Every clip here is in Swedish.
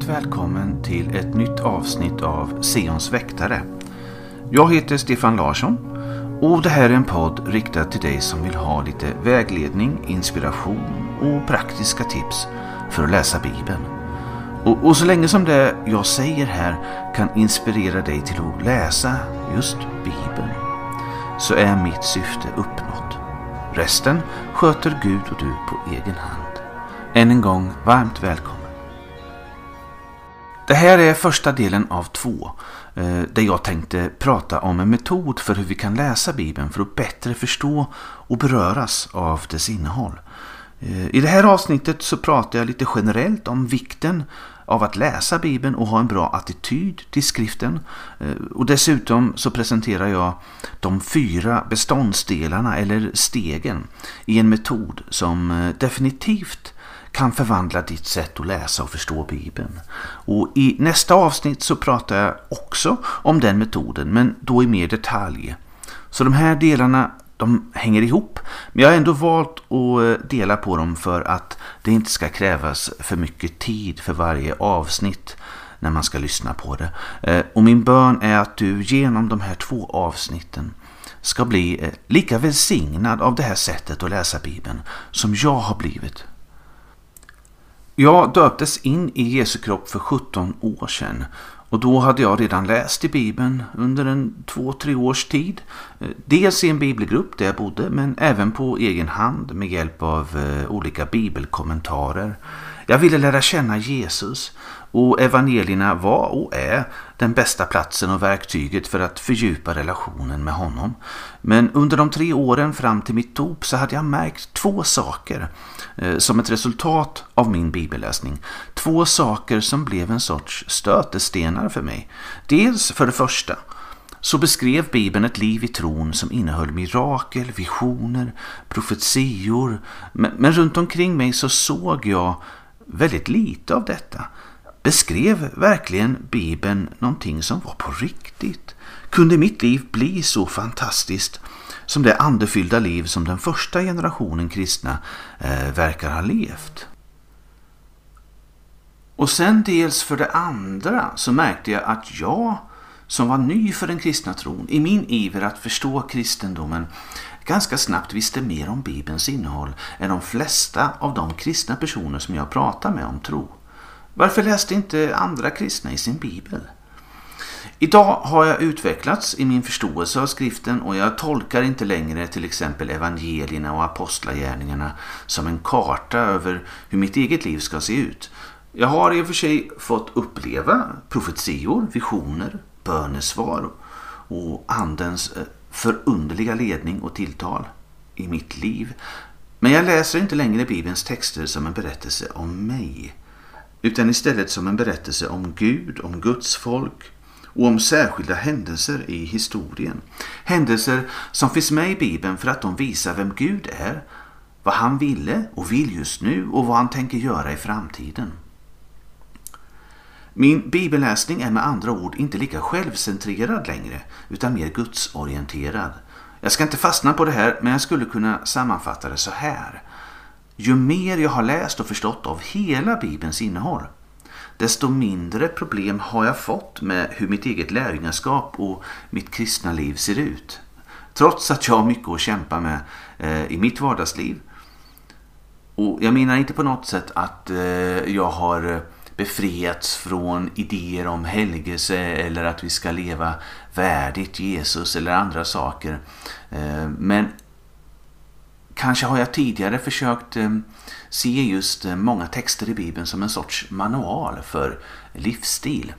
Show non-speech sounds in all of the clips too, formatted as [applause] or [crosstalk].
varmt välkommen till ett nytt avsnitt av Seons väktare. Jag heter Stefan Larsson och det här är en podd riktad till dig som vill ha lite vägledning, inspiration och praktiska tips för att läsa Bibeln. Och, och så länge som det jag säger här kan inspirera dig till att läsa just Bibeln så är mitt syfte uppnått. Resten sköter Gud och du på egen hand. Än en gång varmt välkommen. Det här är första delen av två eh, där jag tänkte prata om en metod för hur vi kan läsa Bibeln för att bättre förstå och beröras av dess innehåll. Eh, I det här avsnittet så pratar jag lite generellt om vikten av att läsa Bibeln och ha en bra attityd till skriften. Eh, och dessutom så presenterar jag de fyra beståndsdelarna eller stegen i en metod som definitivt kan förvandla ditt sätt att läsa och förstå Bibeln. Och I nästa avsnitt så pratar jag också om den metoden, men då i mer detalj. Så de här delarna de hänger ihop, men jag har ändå valt att eh, dela på dem för att det inte ska krävas för mycket tid för varje avsnitt när man ska lyssna på det. Eh, och min bön är att du genom de här två avsnitten ska bli eh, lika välsignad av det här sättet att läsa Bibeln som jag har blivit jag döptes in i Jesu kropp för 17 år sedan och då hade jag redan läst i Bibeln under en två, tre års tid. Eh, dels i en bibelgrupp där jag bodde men även på egen hand med hjälp av eh, olika bibelkommentarer. Jag ville lära känna Jesus och evangelierna var och är den bästa platsen och verktyget för att fördjupa relationen med honom. Men under de tre åren fram till mitt dop så hade jag märkt två saker eh, som ett resultat av min bibelläsning. Två saker som blev en sorts stötestenar för mig. Dels för det första så beskrev Bibeln ett liv i tron som innehöll mirakel, visioner, profetior. Men, men runt omkring mig så såg jag väldigt lite av detta. Beskrev verkligen Bibeln någonting som var på riktigt? Kunde mitt liv bli så fantastiskt som det andefyllda liv som den första generationen kristna eh, verkar ha levt? Och sen dels för det andra så märkte jag att jag som var ny för den kristna tron i min iver att förstå kristendomen ganska snabbt visste mer om Bibelns innehåll än de flesta av de kristna personer som jag pratar med om tro. Varför läste inte andra kristna i sin bibel? Idag har jag utvecklats i min förståelse av skriften och jag tolkar inte längre till exempel evangelierna och apostlagärningarna som en karta över hur mitt eget liv ska se ut. Jag har i och för sig fått uppleva profetior, visioner, bönesvar och andens eh, förunderliga ledning och tilltal i mitt liv. Men jag läser inte längre Bibelns texter som en berättelse om mig utan istället som en berättelse om Gud, om Guds folk och om särskilda händelser i historien. Händelser som finns med i Bibeln för att de visar vem Gud är, vad han ville och vill just nu och vad han tänker göra i framtiden. Min bibelläsning är med andra ord inte lika självcentrerad längre utan mer gudsorienterad. Jag ska inte fastna på det här men jag skulle kunna sammanfatta det så här. Ju mer jag har läst och förstått av hela Bibelns innehåll desto mindre problem har jag fått med hur mitt eget lärjungaskap och mitt kristna liv ser ut. Trots att jag har mycket att kämpa med eh, i mitt vardagsliv. Och jag menar inte på något sätt att eh, jag har eh, befriats från idéer om helgelse eller att vi ska leva värdigt Jesus eller andra saker. Men Kanske har jag tidigare försökt eh, se just eh, många texter i Bibeln som en sorts manual för livsstil.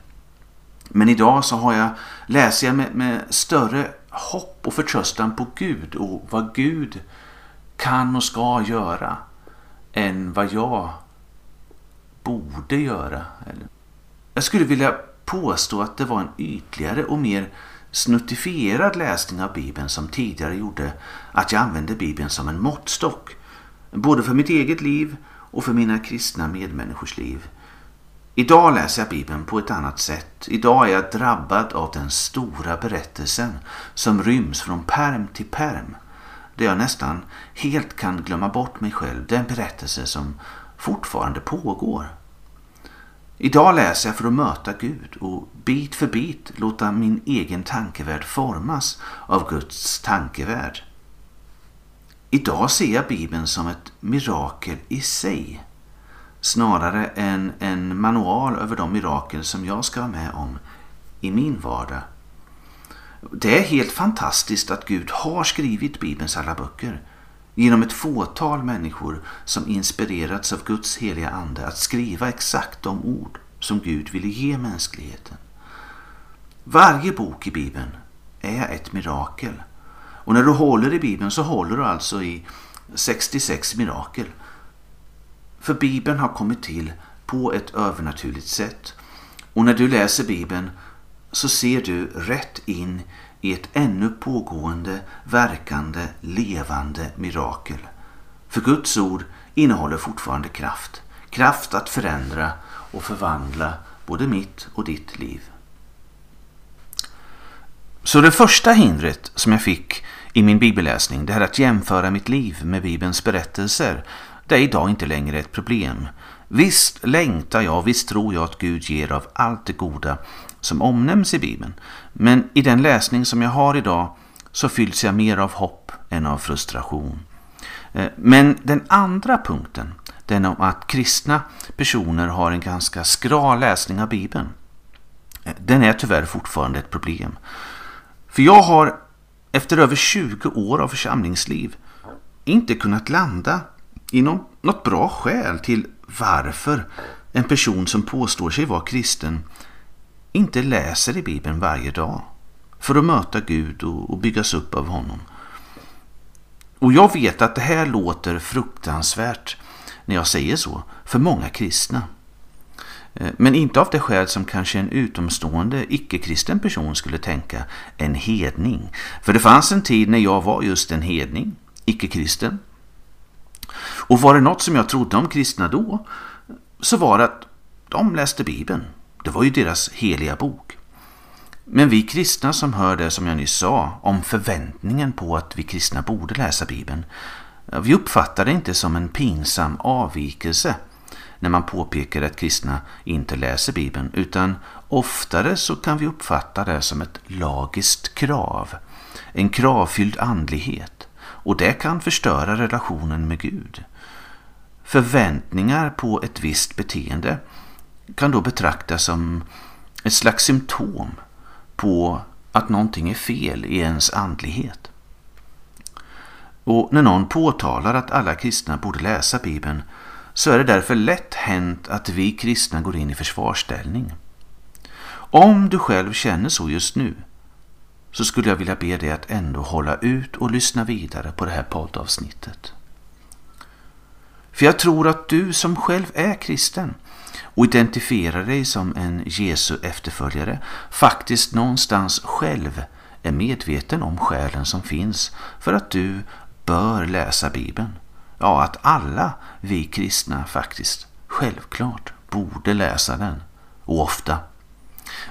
Men idag så har jag, läser jag med, med större hopp och förtröstan på Gud och vad Gud kan och ska göra än vad jag borde göra. Jag skulle vilja påstå att det var en ytligare och mer snuttifierad läsning av Bibeln som tidigare gjorde att jag använde Bibeln som en måttstock. Både för mitt eget liv och för mina kristna medmänniskors liv. Idag läser jag Bibeln på ett annat sätt. Idag är jag drabbad av den stora berättelsen som ryms från perm till perm. Där jag nästan helt kan glömma bort mig själv. Den berättelse som fortfarande pågår. Idag läser jag för att möta Gud och bit för bit låta min egen tankevärld formas av Guds tankevärld. Idag ser jag Bibeln som ett mirakel i sig snarare än en manual över de mirakel som jag ska vara med om i min vardag. Det är helt fantastiskt att Gud har skrivit Bibelns alla böcker genom ett fåtal människor som inspirerats av Guds heliga ande att skriva exakt de ord som Gud ville ge mänskligheten. Varje bok i Bibeln är ett mirakel. Och när du håller i Bibeln så håller du alltså i 66 mirakel. För Bibeln har kommit till på ett övernaturligt sätt. Och när du läser Bibeln så ser du rätt in i ett ännu pågående, verkande, levande mirakel. För Guds ord innehåller fortfarande kraft. Kraft att förändra och förvandla både mitt och ditt liv. Så det första hindret som jag fick i min bibelläsning, det här att jämföra mitt liv med Bibelns berättelser, det är idag inte längre ett problem. Visst längtar jag, visst tror jag att Gud ger av allt det goda som omnämns i Bibeln. Men i den läsning som jag har idag så fylls jag mer av hopp än av frustration. Eh, men den andra punkten, den om att kristna personer har en ganska skral läsning av Bibeln, eh, den är tyvärr fortfarande ett problem. För jag har efter över 20 år av församlingsliv inte kunnat landa i något bra skäl till varför en person som påstår sig vara kristen inte läser i Bibeln varje dag för att möta Gud och byggas upp av honom. Och jag vet att det här låter fruktansvärt när jag säger så för många kristna. Eh, men inte av det skäl som kanske en utomstående icke-kristen person skulle tänka, en hedning. För det fanns en tid när jag var just en hedning, icke-kristen. Och var det något som jag trodde om kristna då, så var det att de läste Bibeln. Det var ju deras heliga bok. Men vi kristna som hör det som jag nyss sa om förväntningen på att vi kristna borde läsa Bibeln, vi uppfattar det inte som en pinsam avvikelse när man påpekar att kristna inte läser Bibeln, utan oftare så kan vi uppfatta det som ett lagiskt krav, en kravfylld andlighet, och det kan förstöra relationen med Gud. Förväntningar på ett visst beteende kan då betraktas som ett slags symptom på att någonting är fel i ens andlighet. Och när någon påtalar att alla kristna borde läsa Bibeln så är det därför lätt hänt att vi kristna går in i försvarsställning. Om du själv känner så just nu så skulle jag vilja be dig att ändå hålla ut och lyssna vidare på det här poddavsnittet. För jag tror att du som själv är kristen och identifierar dig som en Jesu efterföljare faktiskt någonstans själv är medveten om skälen som finns för att du bör läsa Bibeln. Ja, att alla vi kristna faktiskt självklart borde läsa den och ofta.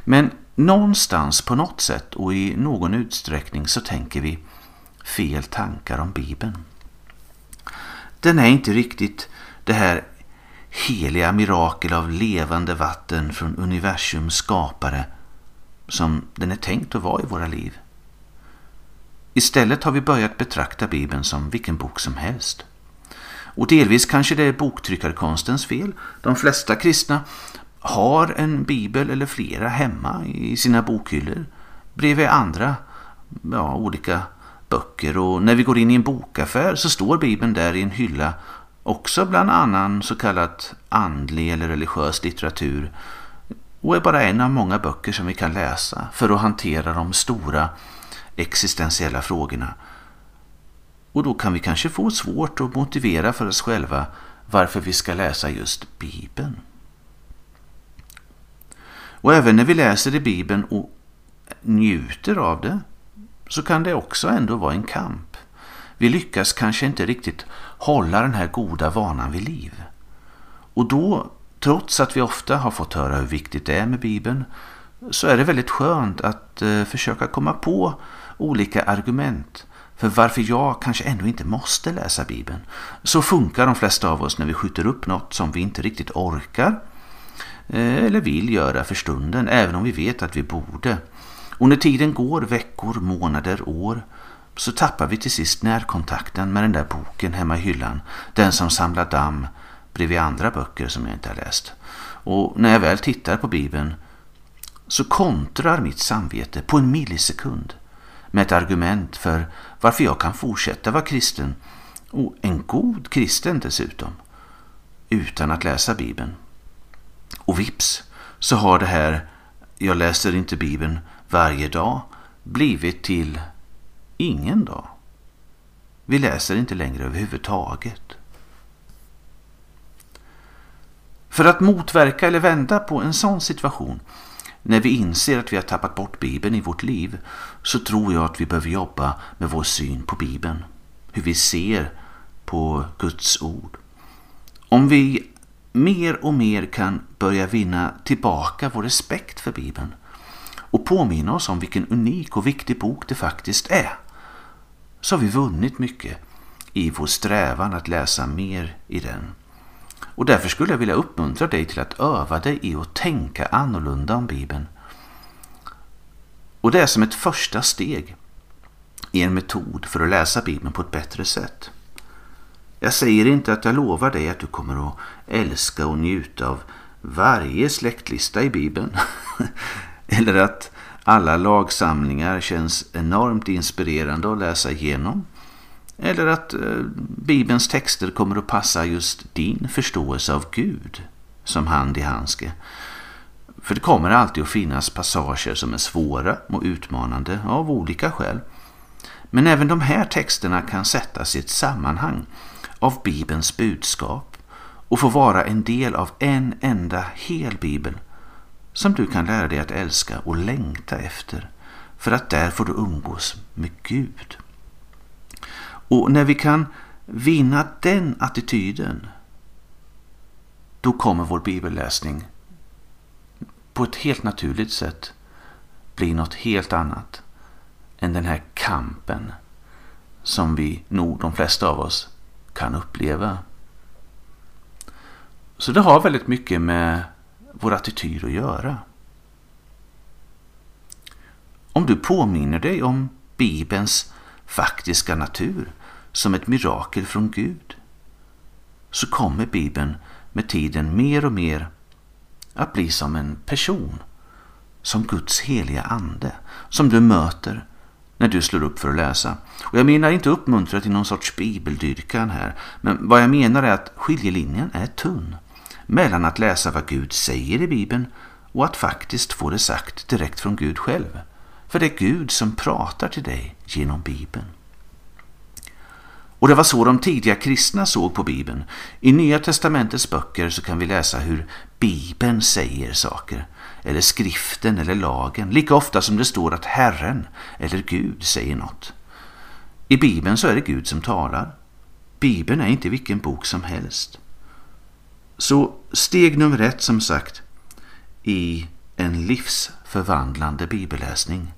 Men någonstans på något sätt och i någon utsträckning så tänker vi fel tankar om Bibeln. Den är inte riktigt det här heliga mirakel av levande vatten från universums skapare som den är tänkt att vara i våra liv. Istället har vi börjat betrakta Bibeln som vilken bok som helst. Och delvis kanske det är boktryckarkonstens fel. De flesta kristna har en bibel eller flera hemma i sina bokhyllor bredvid andra ja, olika böcker och när vi går in i en bokaffär så står bibeln där i en hylla också bland annan så kallat andlig eller religiös litteratur och är bara en av många böcker som vi kan läsa för att hantera de stora existentiella frågorna. Och då kan vi kanske få svårt att motivera för oss själva varför vi ska läsa just Bibeln. Och även när vi läser i Bibeln och njuter av det så kan det också ändå vara en kamp. Vi lyckas kanske inte riktigt hålla den här goda vanan vid liv. Och då, trots att vi ofta har fått höra hur viktigt det är med Bibeln, så är det väldigt skönt att eh, försöka komma på olika argument för varför jag kanske ändå inte måste läsa Bibeln. Så funkar de flesta av oss när vi skjuter upp något som vi inte riktigt orkar eh, eller vill göra för stunden, även om vi vet att vi borde. Och när tiden går, veckor, månader, år, så tappar vi till sist närkontakten med den där boken hemma i hyllan. Den som samlar damm bredvid andra böcker som jag inte har läst. Och när jag väl tittar på Bibeln så kontrar mitt samvete på en millisekund med ett argument för varför jag kan fortsätta vara kristen och en god kristen dessutom utan att läsa Bibeln. Och vips så har det här jag läser inte Bibeln varje dag blivit till ingen dag. Vi läser inte längre överhuvudtaget. För att motverka eller vända på en sån situation när vi inser att vi har tappat bort Bibeln i vårt liv så tror jag att vi behöver jobba med vår syn på Bibeln. Hur vi ser på Guds ord. Om vi mer och mer kan börja vinna tillbaka vår respekt för Bibeln och påminna oss om vilken unik och viktig bok det faktiskt är så har vi vunnit mycket i vår strävan att läsa mer i den. Och därför skulle jag vilja uppmuntra dig till att öva dig i att tänka annorlunda om Bibeln. Och det är som ett första steg i en metod för att läsa Bibeln på ett bättre sätt. Jag säger inte att jag lovar dig att du kommer att älska och njuta av varje släktlista i Bibeln. [laughs] Eller att alla lagsamlingar känns enormt inspirerande att läsa igenom. Eller att eh, Bibelns texter kommer att passa just din förståelse av Gud som hand i handske. För det kommer alltid att finnas passager som är svåra och utmanande av olika skäl. Men även de här texterna kan sättas i ett sammanhang av Bibelns budskap och få vara en del av en enda hel Bibel som du kan lära dig att älska och längta efter för att där får du umgås med Gud. Och när vi kan vinna den attityden då kommer vår bibelläsning på ett helt naturligt sätt bli något helt annat än den här kampen som vi nog de flesta av oss kan uppleva. Så det har väldigt mycket med vår attityd att göra. Om du påminner dig om Bibelns faktiska natur som ett mirakel från Gud så kommer Bibeln med tiden mer och mer att bli som en person, som Guds heliga ande, som du möter när du slår upp för att läsa. Och jag menar inte uppmuntra till någon sorts bibeldyrkan här, men vad jag menar är att skiljelinjen är tunn mellan att läsa vad Gud säger i Bibeln och att faktiskt få det sagt direkt från Gud själv. För det är Gud som pratar till dig genom Bibeln. Och det var så de tidiga kristna såg på Bibeln. I Nya testamentets böcker så kan vi läsa hur Bibeln säger saker, eller skriften eller lagen, lika ofta som det står att Herren eller Gud säger något. I Bibeln så är det Gud som talar. Bibeln är inte vilken bok som helst. Så steg nummer ett som sagt i en livsförvandlande bibelläsning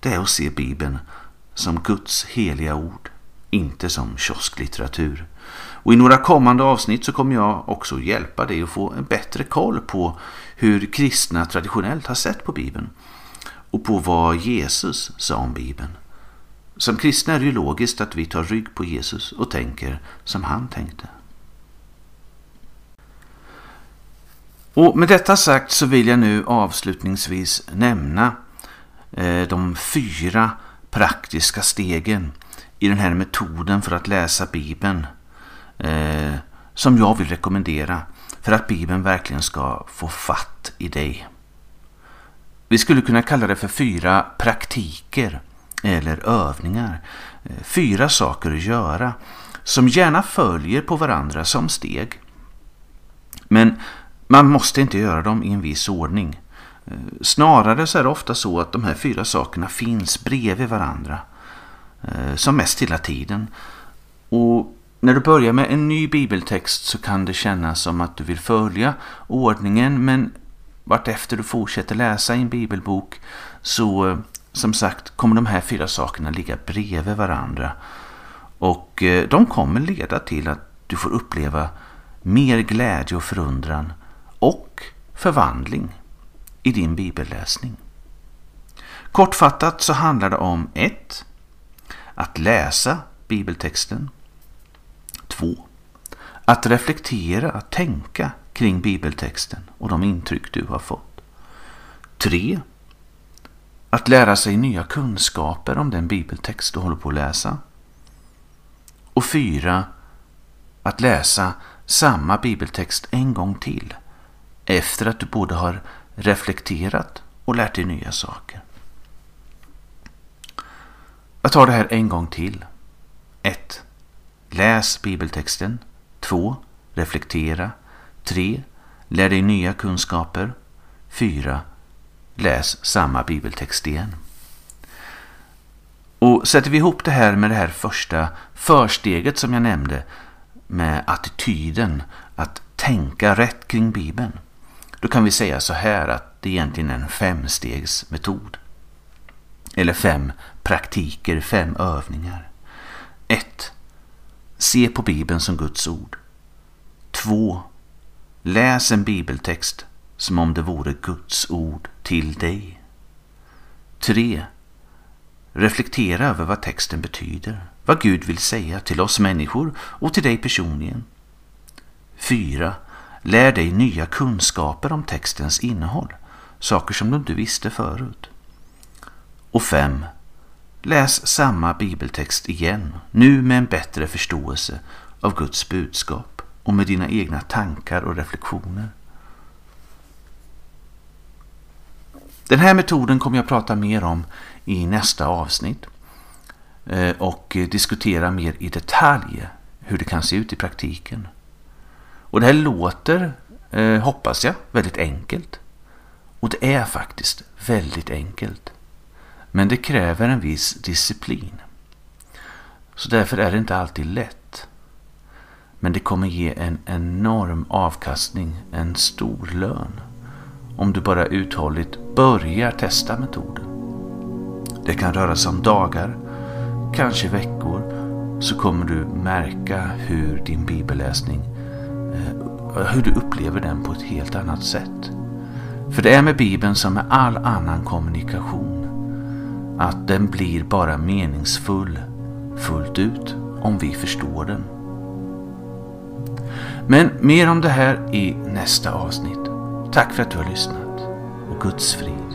det är att se Bibeln som Guds heliga ord, inte som kiosklitteratur. Och i några kommande avsnitt så kommer jag också hjälpa dig att få en bättre koll på hur kristna traditionellt har sett på Bibeln och på vad Jesus sa om Bibeln. Som kristna är det ju logiskt att vi tar rygg på Jesus och tänker som han tänkte. Och med detta sagt så vill jag nu avslutningsvis nämna eh, de fyra praktiska stegen i den här metoden för att läsa Bibeln eh, som jag vill rekommendera för att Bibeln verkligen ska få fatt i dig. Vi skulle kunna kalla det för fyra praktiker eller övningar. Eh, fyra saker att göra som gärna följer på varandra som steg. Men man måste inte göra dem i en viss ordning. Snarare så är det ofta så att de här fyra sakerna finns bredvid varandra. Eh, som mest hela tiden. Och när du börjar med en ny bibeltext så kan det kännas som att du vill följa ordningen men vartefter du fortsätter läsa i en bibelbok så eh, som sagt kommer de här fyra sakerna ligga bredvid varandra. Och eh, de kommer leda till att du får uppleva mer glädje och förundran och förvandling i din bibelläsning. Kortfattat så handlar det om 1. Att läsa bibeltexten. 2. Att reflektera, att tänka kring bibeltexten och de intryck du har fått. 3. Att lära sig nya kunskaper om den bibeltext du håller på att läsa. Och 4. Att läsa samma bibeltext en gång till efter att du både har reflekterat och lärt dig nya saker. Jag tar det här en gång till. 1. Läs bibeltexten. 2. Reflektera. 3. Lär dig nya kunskaper. 4. Läs samma bibeltext igen. Och sätter vi ihop det här med det här första försteget som jag nämnde med attityden att tänka rätt kring Bibeln. Då kan vi säga så här att det egentligen är en femstegsmetod. Eller fem praktiker, fem övningar. 1. Se på Bibeln som Guds ord. 2. Läs en bibeltext som om det vore Guds ord till dig. 3. Reflektera över vad texten betyder, vad Gud vill säga till oss människor och till dig personligen. 4. Lär dig nya kunskaper om textens innehåll, saker som du inte visste förut. Och 5. Läs samma bibeltext igen, nu med en bättre förståelse av Guds budskap och med dina egna tankar och reflektioner. Den här metoden kommer jag prata mer om i nästa avsnitt eh, och diskutera mer i detalj hur det kan se ut i praktiken. Och det här låter, eh, hoppas jag, väldigt enkelt. Och det är faktiskt väldigt enkelt. Men det kräver en viss disciplin. Så därför är det inte alltid lätt. Men det kommer ge en enorm avkastning, en stor lön. Om du bara uthålligt börjar testa metoden. Det kan röra sig om dagar, kanske veckor, så kommer du märka hur din bibelläsning, Eh, hur du upplever den på ett helt annat sätt. För det är med Bibeln som med all annan kommunikation att den blir bara meningsfull fullt ut om vi förstår den. Men mer om det här i nästa avsnitt. Tack för att du har lyssnat och Guds frid.